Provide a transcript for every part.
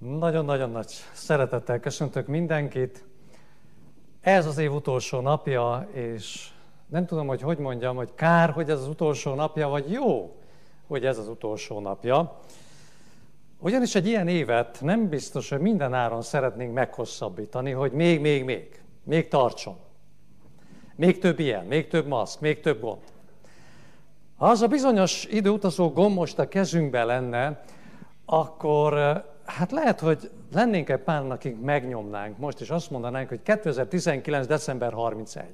Nagyon-nagyon nagy szeretettel köszöntök mindenkit. Ez az év utolsó napja, és nem tudom, hogy hogy mondjam, hogy kár, hogy ez az utolsó napja, vagy jó, hogy ez az utolsó napja. Ugyanis egy ilyen évet nem biztos, hogy minden áron szeretnénk meghosszabbítani, hogy még, még, még, még tartson. Még több ilyen, még több maszk, még több gond. Ha az a bizonyos időutazó gomb most a kezünkben lenne, akkor hát lehet, hogy lennénk egy pár, akik megnyomnánk most, és azt mondanánk, hogy 2019. december 31.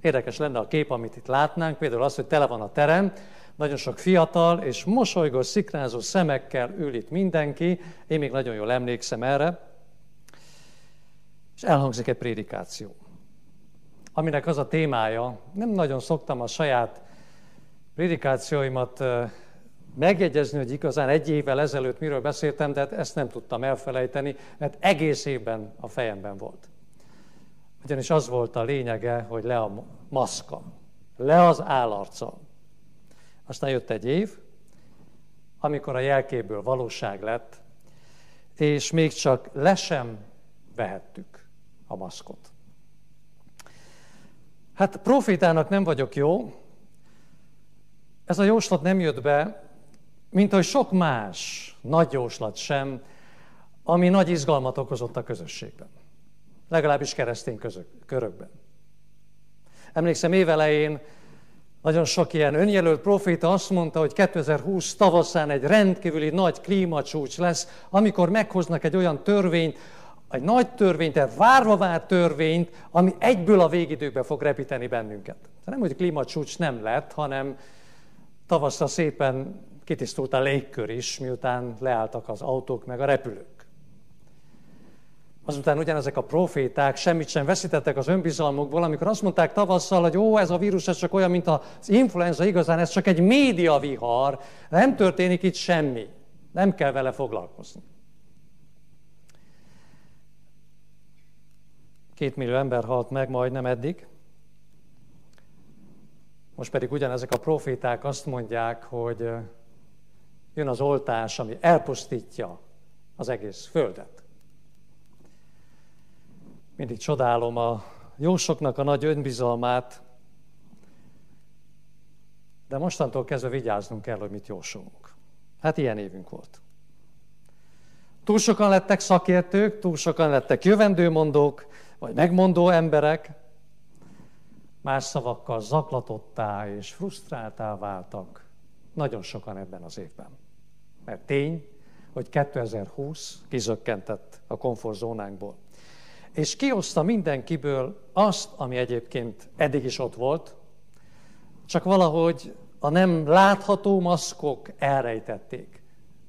Érdekes lenne a kép, amit itt látnánk, például az, hogy tele van a terem, nagyon sok fiatal és mosolygó, szikrázó szemekkel ül itt mindenki, én még nagyon jól emlékszem erre, és elhangzik egy prédikáció, aminek az a témája, nem nagyon szoktam a saját prédikációimat megjegyezni, hogy igazán egy évvel ezelőtt miről beszéltem, de hát ezt nem tudtam elfelejteni, mert egész évben a fejemben volt. Ugyanis az volt a lényege, hogy le a maszka, le az állarca. Aztán jött egy év, amikor a jelkéből valóság lett, és még csak le sem vehettük a maszkot. Hát profétának nem vagyok jó, ez a jóslat nem jött be, mint hogy sok más nagy jóslat sem, ami nagy izgalmat okozott a közösségben. Legalábbis keresztény közök, körökben. Emlékszem, évelején nagyon sok ilyen önjelölt proféta azt mondta, hogy 2020 tavaszán egy rendkívüli nagy klímacsúcs lesz, amikor meghoznak egy olyan törvényt, egy nagy törvényt, egy várva várt törvényt, ami egyből a végidőkbe fog repíteni bennünket. Tehát nem, hogy klímacsúcs nem lett, hanem tavaszra szépen kitisztult a légkör is, miután leálltak az autók meg a repülők. Azután ugyanezek a proféták semmit sem veszítettek az önbizalmukból, amikor azt mondták tavasszal, hogy ó, ez a vírus ez csak olyan, mint az influenza, igazán ez csak egy médiavihar, nem történik itt semmi, nem kell vele foglalkozni. Két millió ember halt meg majdnem eddig, most pedig ugyanezek a proféták azt mondják, hogy jön az oltás, ami elpusztítja az egész földet. Mindig csodálom a jósoknak a nagy önbizalmát, de mostantól kezdve vigyáznunk kell, hogy mit jósolunk. Hát ilyen évünk volt. Túl sokan lettek szakértők, túl sokan lettek jövendőmondók, vagy megmondó emberek, más szavakkal zaklatottá és frusztráltá váltak nagyon sokan ebben az évben. Mert tény, hogy 2020 kizökkentett a komfortzónánkból. És kihozta mindenkiből azt, ami egyébként eddig is ott volt, csak valahogy a nem látható maszkok elrejtették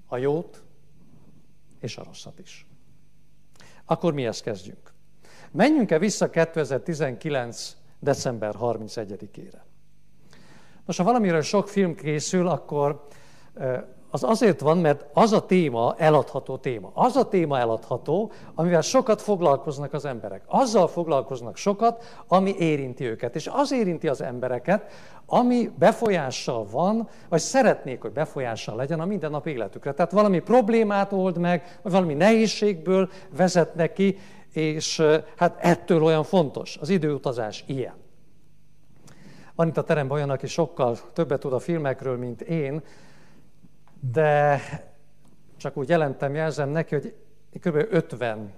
a jót és a rosszat is. Akkor mihez kezdjünk? Menjünk-e vissza 2019 december 31-ére. Most, ha valamiről sok film készül, akkor az azért van, mert az a téma eladható téma. Az a téma eladható, amivel sokat foglalkoznak az emberek. Azzal foglalkoznak sokat, ami érinti őket. És az érinti az embereket, ami befolyással van, vagy szeretnék, hogy befolyással legyen a mindennapi életükre. Tehát valami problémát old meg, vagy valami nehézségből vezet neki, és hát ettől olyan fontos. Az időutazás ilyen. Van itt a teremben olyan, aki sokkal többet tud a filmekről, mint én, de csak úgy jelentem, jelzem neki, hogy kb. 50,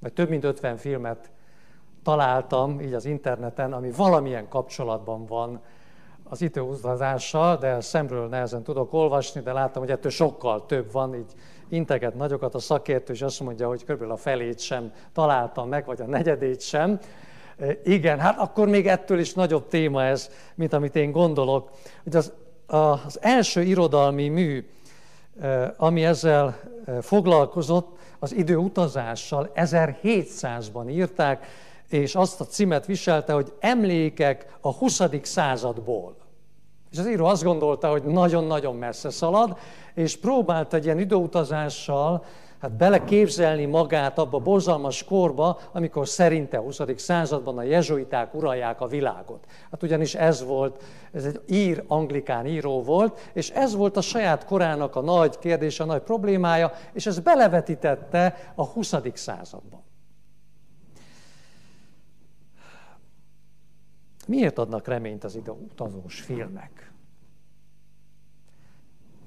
vagy több mint 50 filmet találtam így az interneten, ami valamilyen kapcsolatban van az időutazással, de szemről nehezen tudok olvasni, de láttam, hogy ettől sokkal több van, így integet nagyokat a szakértő, és azt mondja, hogy körülbelül a felét sem találtam meg, vagy a negyedét sem. Igen, hát akkor még ettől is nagyobb téma ez, mint amit én gondolok. Hogy az, az első irodalmi mű, e, ami ezzel e, foglalkozott, az időutazással 1700-ban írták, és azt a címet viselte, hogy emlékek a 20. századból. És az író azt gondolta, hogy nagyon-nagyon messze szalad, és próbált egy ilyen időutazással hát beleképzelni magát abba a borzalmas korba, amikor szerinte a 20. században a jezsuiták uralják a világot. Hát ugyanis ez volt, ez egy ír, anglikán író volt, és ez volt a saját korának a nagy kérdése, a nagy problémája, és ez belevetítette a 20. században. Miért adnak reményt az ide utazós filmek?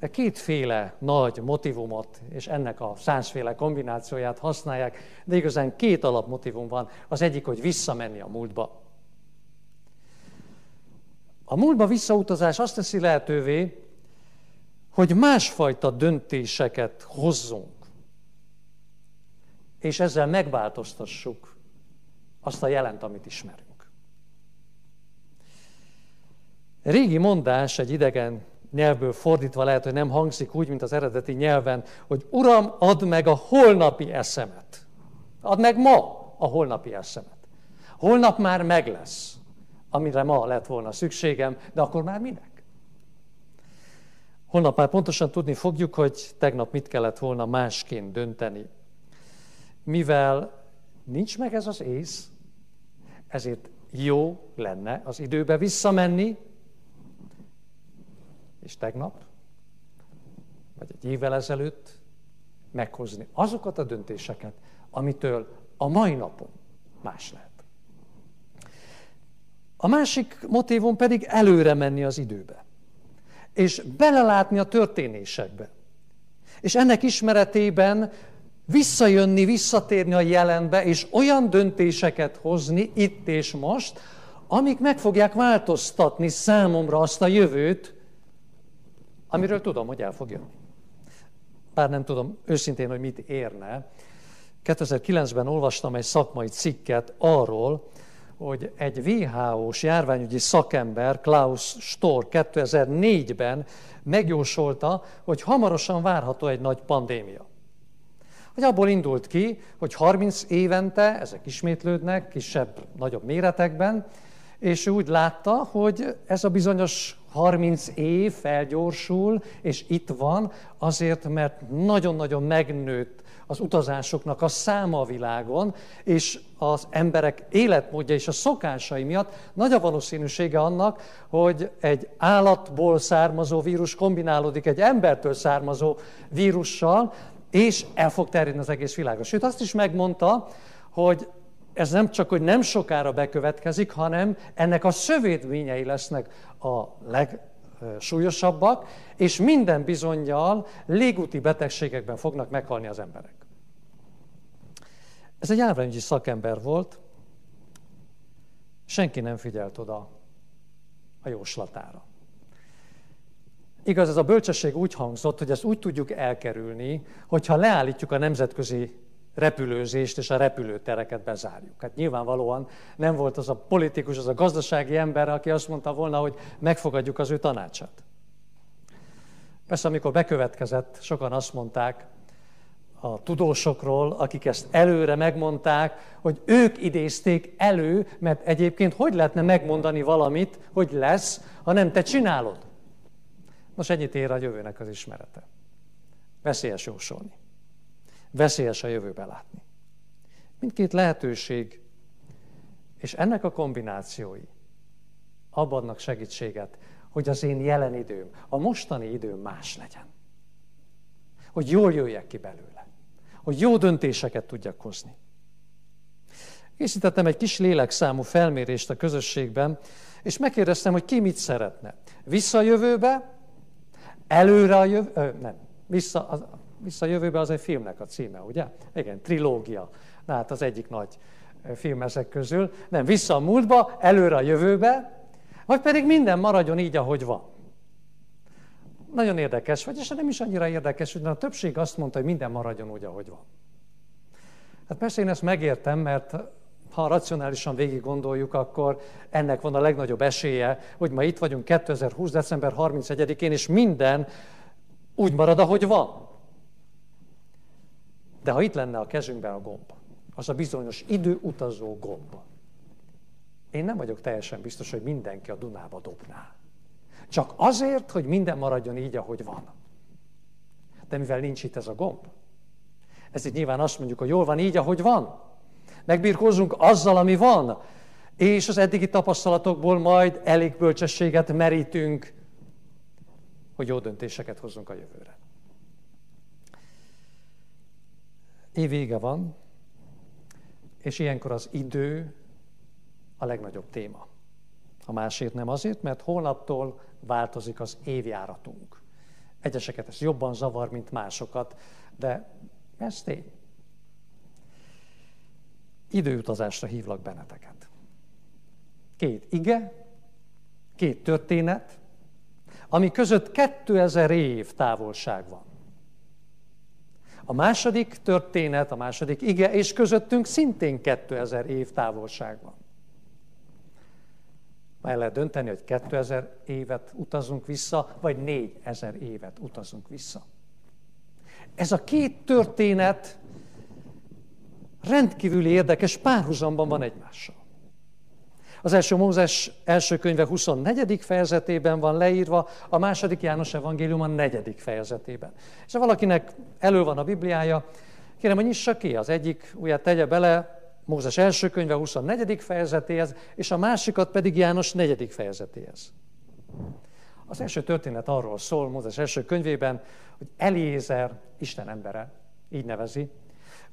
De kétféle nagy motivumot, és ennek a százféle kombinációját használják, de igazán két alapmotivum van. Az egyik, hogy visszamenni a múltba. A múltba visszautazás azt teszi lehetővé, hogy másfajta döntéseket hozzunk, és ezzel megváltoztassuk azt a jelent, amit ismerünk. Régi mondás egy idegen nyelvből fordítva lehet, hogy nem hangzik úgy, mint az eredeti nyelven, hogy Uram, add meg a holnapi eszemet. Add meg ma a holnapi eszemet. Holnap már meg lesz, amire ma lett volna szükségem, de akkor már minek? Holnap már pontosan tudni fogjuk, hogy tegnap mit kellett volna másként dönteni. Mivel nincs meg ez az ész, ezért jó lenne az időbe visszamenni, és tegnap, vagy egy évvel ezelőtt meghozni azokat a döntéseket, amitől a mai napon más lehet. A másik motívum pedig előre menni az időbe, és belelátni a történésekbe. És ennek ismeretében visszajönni, visszatérni a jelenbe, és olyan döntéseket hozni itt és most, amik meg fogják változtatni számomra azt a jövőt, amiről tudom, hogy el fog jönni. Bár nem tudom őszintén, hogy mit érne. 2009-ben olvastam egy szakmai cikket arról, hogy egy WHO-s járványügyi szakember, Klaus Stor 2004-ben megjósolta, hogy hamarosan várható egy nagy pandémia. Hogy abból indult ki, hogy 30 évente ezek ismétlődnek, kisebb, nagyobb méretekben, és úgy látta, hogy ez a bizonyos 30 év felgyorsul, és itt van, azért, mert nagyon-nagyon megnőtt az utazásoknak a száma a világon, és az emberek életmódja és a szokásai miatt nagy a valószínűsége annak, hogy egy állatból származó vírus kombinálódik egy embertől származó vírussal, és el fog terjedni az egész világon. Sőt, azt is megmondta, hogy ez nem csak, hogy nem sokára bekövetkezik, hanem ennek a szövédményei lesznek a legsúlyosabbak, és minden bizonyal légúti betegségekben fognak meghalni az emberek. Ez egy járványügyi szakember volt, senki nem figyelt oda a jóslatára. Igaz, ez a bölcsesség úgy hangzott, hogy ezt úgy tudjuk elkerülni, hogyha leállítjuk a nemzetközi repülőzést és a repülőtereket bezárjuk. Hát nyilvánvalóan nem volt az a politikus, az a gazdasági ember, aki azt mondta volna, hogy megfogadjuk az ő tanácsát. Persze, amikor bekövetkezett, sokan azt mondták a tudósokról, akik ezt előre megmondták, hogy ők idézték elő, mert egyébként hogy lehetne megmondani valamit, hogy lesz, ha nem te csinálod? Most ennyit ér a jövőnek az ismerete. Veszélyes jósolni. Veszélyes a jövőbe látni. Mindkét lehetőség, és ennek a kombinációi abban segítséget, hogy az én jelen időm, a mostani időm más legyen. Hogy jól jöjjek ki belőle. Hogy jó döntéseket tudjak hozni. Készítettem egy kis lélekszámú felmérést a közösségben, és megkérdeztem, hogy ki mit szeretne. Vissza a jövőbe, előre a jövő, nem, vissza, vissza jövőbe az egy filmnek a címe, ugye? Igen, trilógia. Na hát az egyik nagy film ezek közül. Nem, vissza a múltba, előre a jövőbe, vagy pedig minden maradjon így, ahogy van. Nagyon érdekes, vagy és nem is annyira érdekes, hogy a többség azt mondta, hogy minden maradjon úgy, ahogy van. Hát persze én ezt megértem, mert ha racionálisan végig gondoljuk, akkor ennek van a legnagyobb esélye, hogy ma itt vagyunk 2020. december 31-én, és minden úgy marad, ahogy van. De ha itt lenne a kezünkben a gomb, az a bizonyos időutazó gomb, én nem vagyok teljesen biztos, hogy mindenki a Dunába dobná. Csak azért, hogy minden maradjon így, ahogy van. De mivel nincs itt ez a gomb, Ez itt nyilván azt mondjuk, hogy jól van így, ahogy van. Megbírkozunk azzal, ami van, és az eddigi tapasztalatokból majd elég bölcsességet merítünk, hogy jó döntéseket hozzunk a jövőre. Év vége van, és ilyenkor az idő a legnagyobb téma. A másért nem azért, mert holnaptól változik az évjáratunk. Egyeseket ez jobban zavar, mint másokat, de ez tény. Időutazásra hívlak benneteket. Két ige, két történet, ami között 2000 év távolság van. A második történet, a második ige, és közöttünk szintén 2000 év távolság van. El lehet dönteni, hogy 2000 évet utazunk vissza, vagy 4000 évet utazunk vissza. Ez a két történet rendkívül érdekes, párhuzamban van egymással. Az első Mózes első könyve 24. fejezetében van leírva, a második János evangélium a negyedik fejezetében. És ha valakinek elő van a Bibliája, kérem, hogy nyissa ki az egyik, ugye tegye bele Mózes első könyve 24. fejezetéhez, és a másikat pedig János negyedik fejezetéhez. Az első történet arról szól Mózes első könyvében, hogy Eliézer, Isten embere, így nevezi,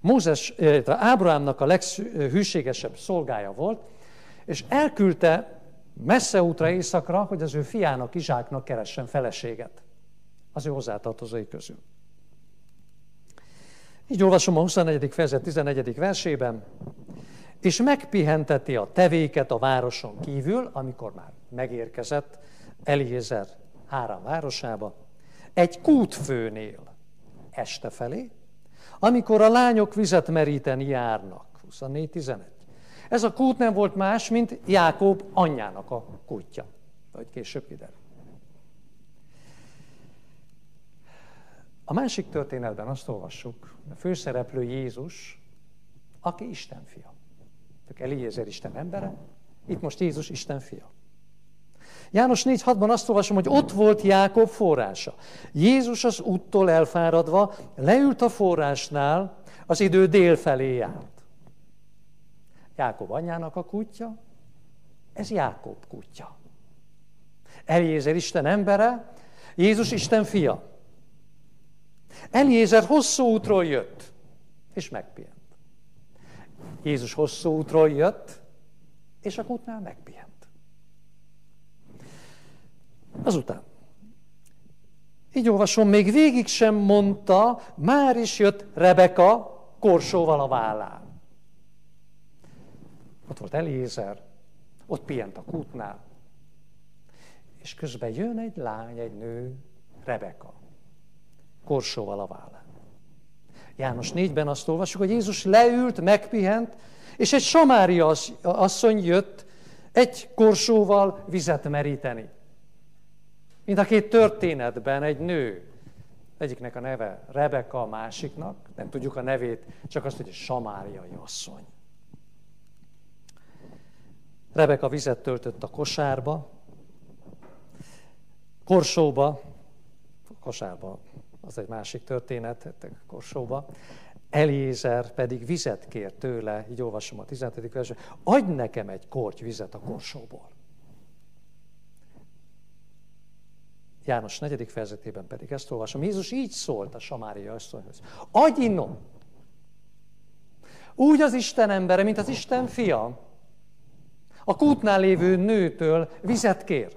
Mózes, Ábrahámnak a leghűségesebb szolgája volt, és elküldte messze útra éjszakra, hogy az ő fiának, Izsáknak keressen feleséget az ő hozzátartozói közül. Így olvasom a 24. fejezet 11. versében, és megpihenteti a tevéket a városon kívül, amikor már megérkezett Eliézer három városába, egy kútfőnél este felé, amikor a lányok vizet meríteni járnak. 24-11. Ez a kút nem volt más, mint Jákob anyjának a kútja. Vagy később kiderül. A másik történetben azt olvassuk, a főszereplő Jézus, aki Isten fia. Eliézer Isten embere, itt most Jézus Isten fia. János 4.6-ban azt olvasom, hogy ott volt Jákob forrása. Jézus az úttól elfáradva leült a forrásnál, az idő dél felé járt. Jákob anyjának a kutya, ez Jákob kutya. Eliézer Isten embere, Jézus Isten fia. Eliézer hosszú útról jött, és megpihent. Jézus hosszú útról jött, és a kútnál megpihent. Azután. Így olvasom, még végig sem mondta, már is jött Rebeka korsóval a vállán. Ott volt Eliézer, ott pihent a kútnál. És közben jön egy lány, egy nő, Rebeka, korsóval a vállán. János 4-ben azt olvasjuk, hogy Jézus leült, megpihent, és egy samária asszony jött egy korsóval vizet meríteni. Mind a két történetben egy nő, egyiknek a neve Rebeka, a másiknak, nem tudjuk a nevét, csak azt, hogy samáriai asszony. Rebeka vizet töltött a kosárba, korsóba, kosárba, az egy másik történet, hát korsóba, Eliézer pedig vizet kér tőle, így olvasom a 15. versben, adj nekem egy korty vizet a korsóból. János 4. fejezetében pedig ezt olvasom. Jézus így szólt a Samária asszonyhoz. Adj innom! Úgy az Isten embere, mint az Isten fia, a kútnál lévő nőtől vizet kér.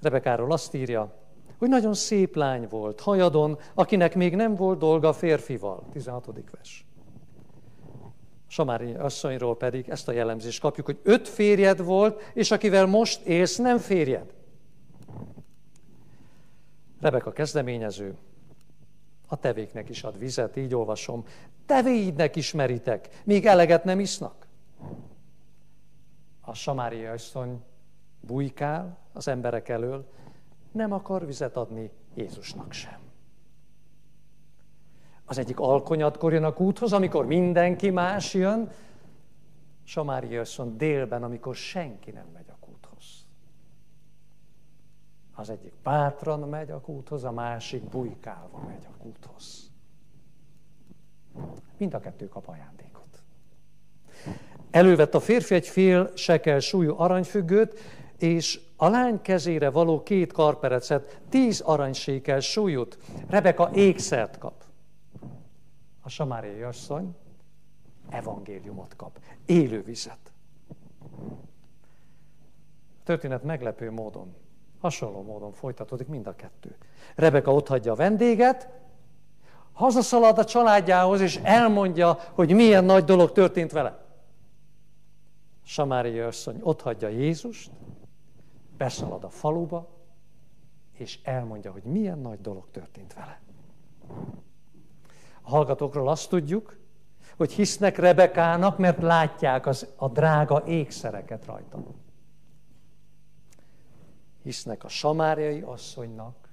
Rebekáról azt írja, hogy nagyon szép lány volt, hajadon, akinek még nem volt dolga férfival. 16. vers. Samári asszonyról pedig ezt a jellemzést kapjuk, hogy öt férjed volt, és akivel most élsz, nem férjed. Rebeka kezdeményező, a tevéknek is ad vizet, így olvasom. Tevéidnek ismeritek, míg eleget nem isznak. A samária asszony bujkál az emberek elől, nem akar vizet adni Jézusnak sem. Az egyik alkonyatkor jön a kúthoz, amikor mindenki más jön, Samária asszony délben, amikor senki nem megy a kúthoz. Az egyik bátran megy a kúthoz, a másik bujkálva megy a kúthoz. Mind a kettő kap ajándékot. Elővett a férfi egy fél sekel súlyú aranyfüggőt, és a lány kezére való két karperecet, tíz aranysékel súlyút. Rebeka ékszert kap. A samáriai asszony evangéliumot kap, élő vizet. A történet meglepő módon, hasonló módon folytatódik mind a kettő. Rebeka otthagyja a vendéget, hazaszalad a családjához, és elmondja, hogy milyen nagy dolog történt vele. Samária asszony otthagyja Jézust, beszalad a faluba, és elmondja, hogy milyen nagy dolog történt vele. A hallgatókról azt tudjuk, hogy hisznek Rebekának, mert látják az, a drága ékszereket rajta. Hisznek a samáriai asszonynak,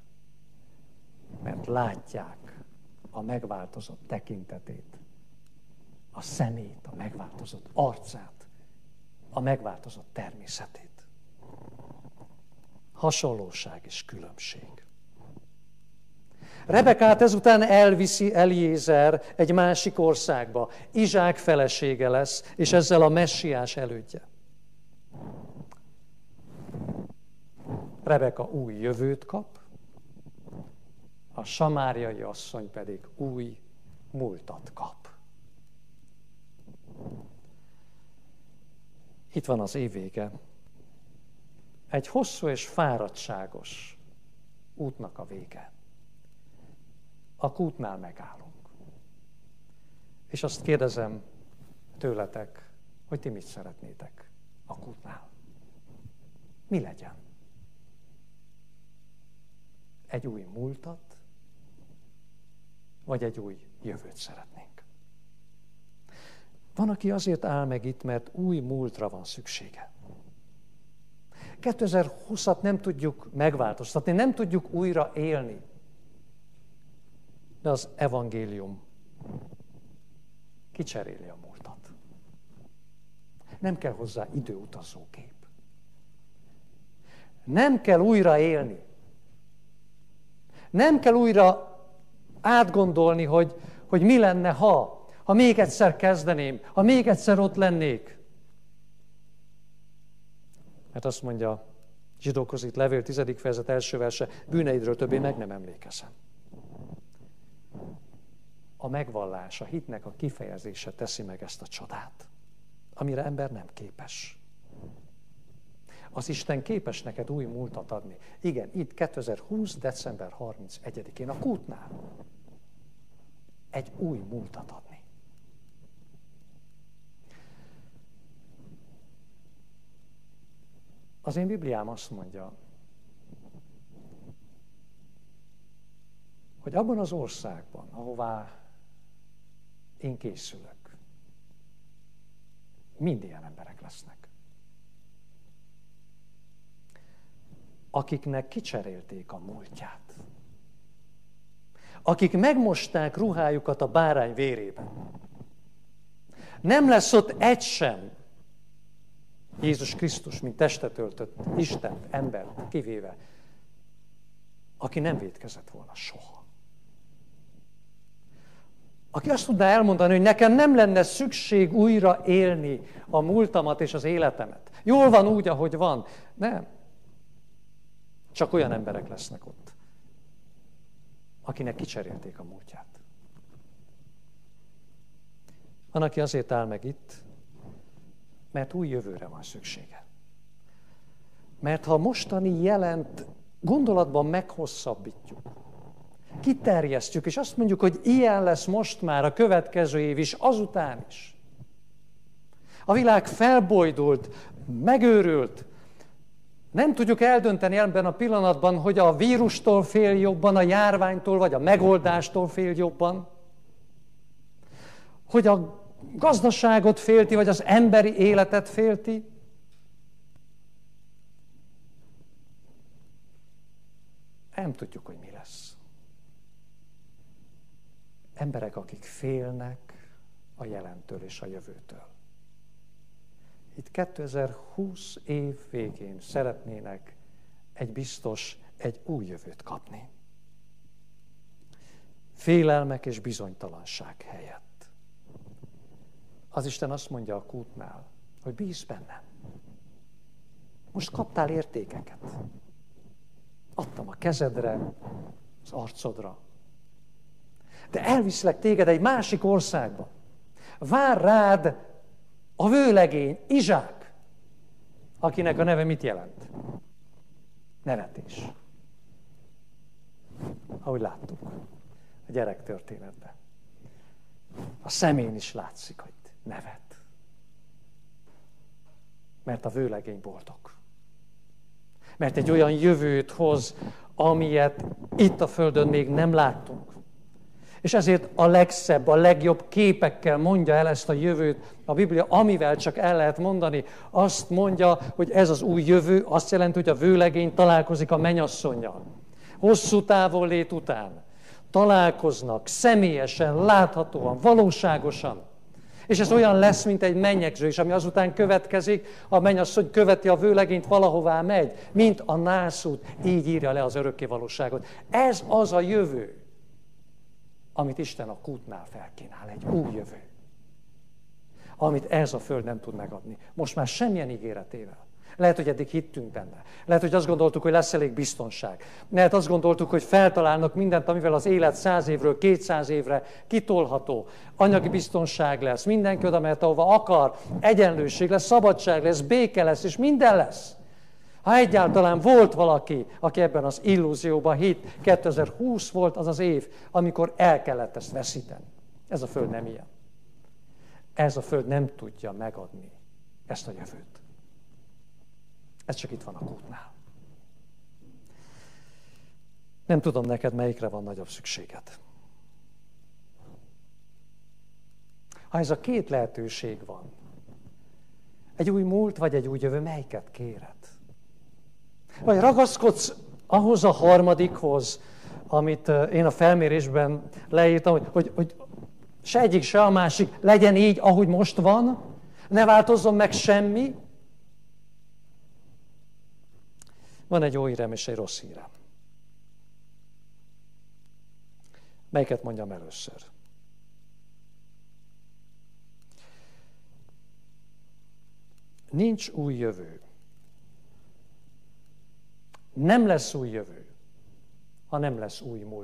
mert látják a megváltozott tekintetét, a szemét, a megváltozott arcát, a megváltozott természetét. Hasonlóság és különbség. Rebekát ezután elviszi Eliézer egy másik országba. Izsák felesége lesz, és ezzel a messiás elődje. Rebeka új jövőt kap, a samáriai asszony pedig új múltat kap. Itt van az évvége. Egy hosszú és fáradtságos útnak a vége a kútnál megállunk. És azt kérdezem tőletek, hogy ti mit szeretnétek a kútnál. Mi legyen? Egy új múltat, vagy egy új jövőt szeretnénk. Van, aki azért áll meg itt, mert új múltra van szüksége. 2020-at nem tudjuk megváltoztatni, nem tudjuk újra élni de az evangélium kicseréli a múltat. Nem kell hozzá időutazókép. Nem kell újra élni. Nem kell újra átgondolni, hogy, hogy mi lenne, ha, ha még egyszer kezdeném, ha még egyszer ott lennék. Mert azt mondja zsidókhoz itt levél 10. fejezet első verse, bűneidről többé meg nem emlékezem a megvallás, a hitnek a kifejezése teszi meg ezt a csodát, amire ember nem képes. Az Isten képes neked új múltat adni. Igen, itt 2020. december 31-én a kútnál egy új múltat adni. Az én Bibliám azt mondja, hogy abban az országban, ahová én készülök. Mind ilyen emberek lesznek. Akiknek kicserélték a múltját. Akik megmosták ruhájukat a bárány vérében. Nem lesz ott egy sem, Jézus Krisztus, mint testet öltött Isten, embert kivéve, aki nem védkezett volna soha. Aki azt tudná elmondani, hogy nekem nem lenne szükség újra élni a múltamat és az életemet. Jól van úgy, ahogy van. Nem. Csak olyan emberek lesznek ott, akinek kicserélték a múltját. Van, aki azért áll meg itt, mert új jövőre van szüksége. Mert ha mostani jelent gondolatban meghosszabbítjuk, kiterjesztjük, és azt mondjuk, hogy ilyen lesz most már a következő év is, azután is. A világ felbojdult, megőrült. Nem tudjuk eldönteni ebben a pillanatban, hogy a vírustól fél jobban, a járványtól, vagy a megoldástól fél jobban. Hogy a gazdaságot félti, vagy az emberi életet félti. Nem tudjuk, hogy mi lesz. Emberek, akik félnek a jelentől és a jövőtől. Itt 2020 év végén szeretnének egy biztos, egy új jövőt kapni. Félelmek és bizonytalanság helyett. Az Isten azt mondja a kútnál, hogy bízz bennem. Most kaptál értékeket. Adtam a kezedre, az arcodra. De elviszlek téged egy másik országba. Vár rád a vőlegény, Izsák, akinek a neve mit jelent? Nevetés. Ahogy láttuk a gyerek történetben. A szemén is látszik, hogy nevet. Mert a vőlegény boldog. Mert egy olyan jövőt hoz, amilyet itt a Földön még nem láttunk. És ezért a legszebb, a legjobb képekkel mondja el ezt a jövőt a Biblia, amivel csak el lehet mondani. Azt mondja, hogy ez az új jövő, azt jelenti, hogy a vőlegény találkozik a menyasszonyjal. Hosszú lét után találkoznak személyesen, láthatóan, valóságosan. És ez olyan lesz, mint egy mennyegző, ami azután következik, a mennyasszony követi a vőlegényt, valahová megy, mint a nászút, így írja le az örökké valóságot. Ez az a jövő amit Isten a kútnál felkínál, egy új jövő. Amit ez a föld nem tud megadni. Most már semmilyen ígéretével. Lehet, hogy eddig hittünk benne. Lehet, hogy azt gondoltuk, hogy lesz elég biztonság. Lehet azt gondoltuk, hogy feltalálnak mindent, amivel az élet száz évről 200 évre kitolható. Anyagi biztonság lesz, mindenki oda mehet, ahova akar, egyenlőség lesz, szabadság lesz, béke lesz, és minden lesz. Ha egyáltalán volt valaki, aki ebben az illúzióban hitt, 2020 volt az az év, amikor el kellett ezt veszíteni. Ez a Föld nem ilyen. Ez a Föld nem tudja megadni ezt a jövőt. Ez csak itt van a kútnál. Nem tudom neked, melyikre van nagyobb szükséged. Ha ez a két lehetőség van, egy új múlt vagy egy új jövő, melyiket kéred? Vagy ragaszkodsz ahhoz a harmadikhoz, amit én a felmérésben leírtam, hogy, hogy, hogy se egyik, se a másik legyen így, ahogy most van, ne változzon meg semmi. Van egy jó hírem és egy rossz hírem. Melyiket mondjam először? Nincs új jövő. Nem lesz új jövő, ha nem lesz új múlt.